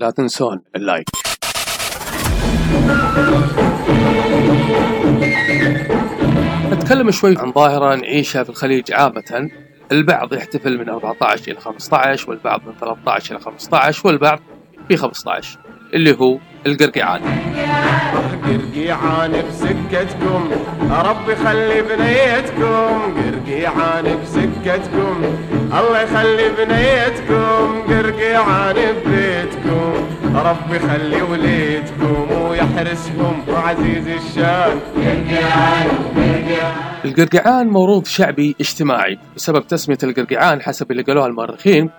لا تنسون اللايك. نتكلم شوي عن ظاهرة نعيشها في الخليج عامة البعض يحتفل من 14 إلى 15 والبعض من 13 إلى 15 والبعض في 15 اللي هو القرقعان قرقيعان بسكتكم ربي خلي بنيتكم. قرقيعان بسكتكم الله يخلي بنيتكم. قرقيعان ببيتكم ربي خلي وليدكم ويحرسهم. عزيز الشان. القرقعان موروث شعبي اجتماعي. بسبب تسمية القرقعان حسب اللي قالوها المؤرخين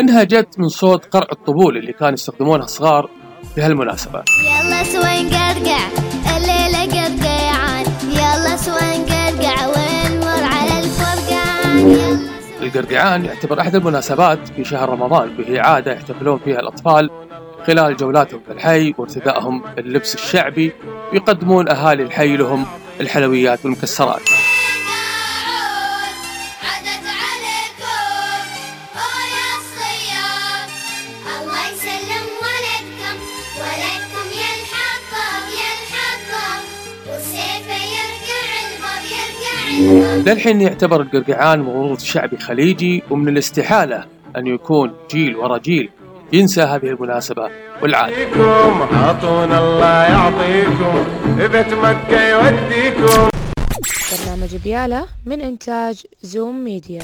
إنها جت من صوت قرع الطبول اللي كانوا يستخدمونها الصغار في هالمناسبة. يلا سوي نقرقع الليلة قرقعان. يلا سوي نقرقع ونمر على الفرقان؟ يلا القرقعان يعتبر أحد المناسبات في شهر رمضان. وهي عادة يحتفلون فيها الأطفال خلال جولاتهم في الحي وارتدائهم اللبس الشعبي ويقدمون أهالي الحي لهم الحلويات والمكسرات. للحين يعتبر القرقعان موروث شعبي خليجي ومن الاستحالة أن يكون جيل ورا جيل. ينسى هذه المناسبة والعادة. عطونا الله يعطيكم بيت مكة يوديكم. برنامج بيالة من إنتاج زوم ميديا.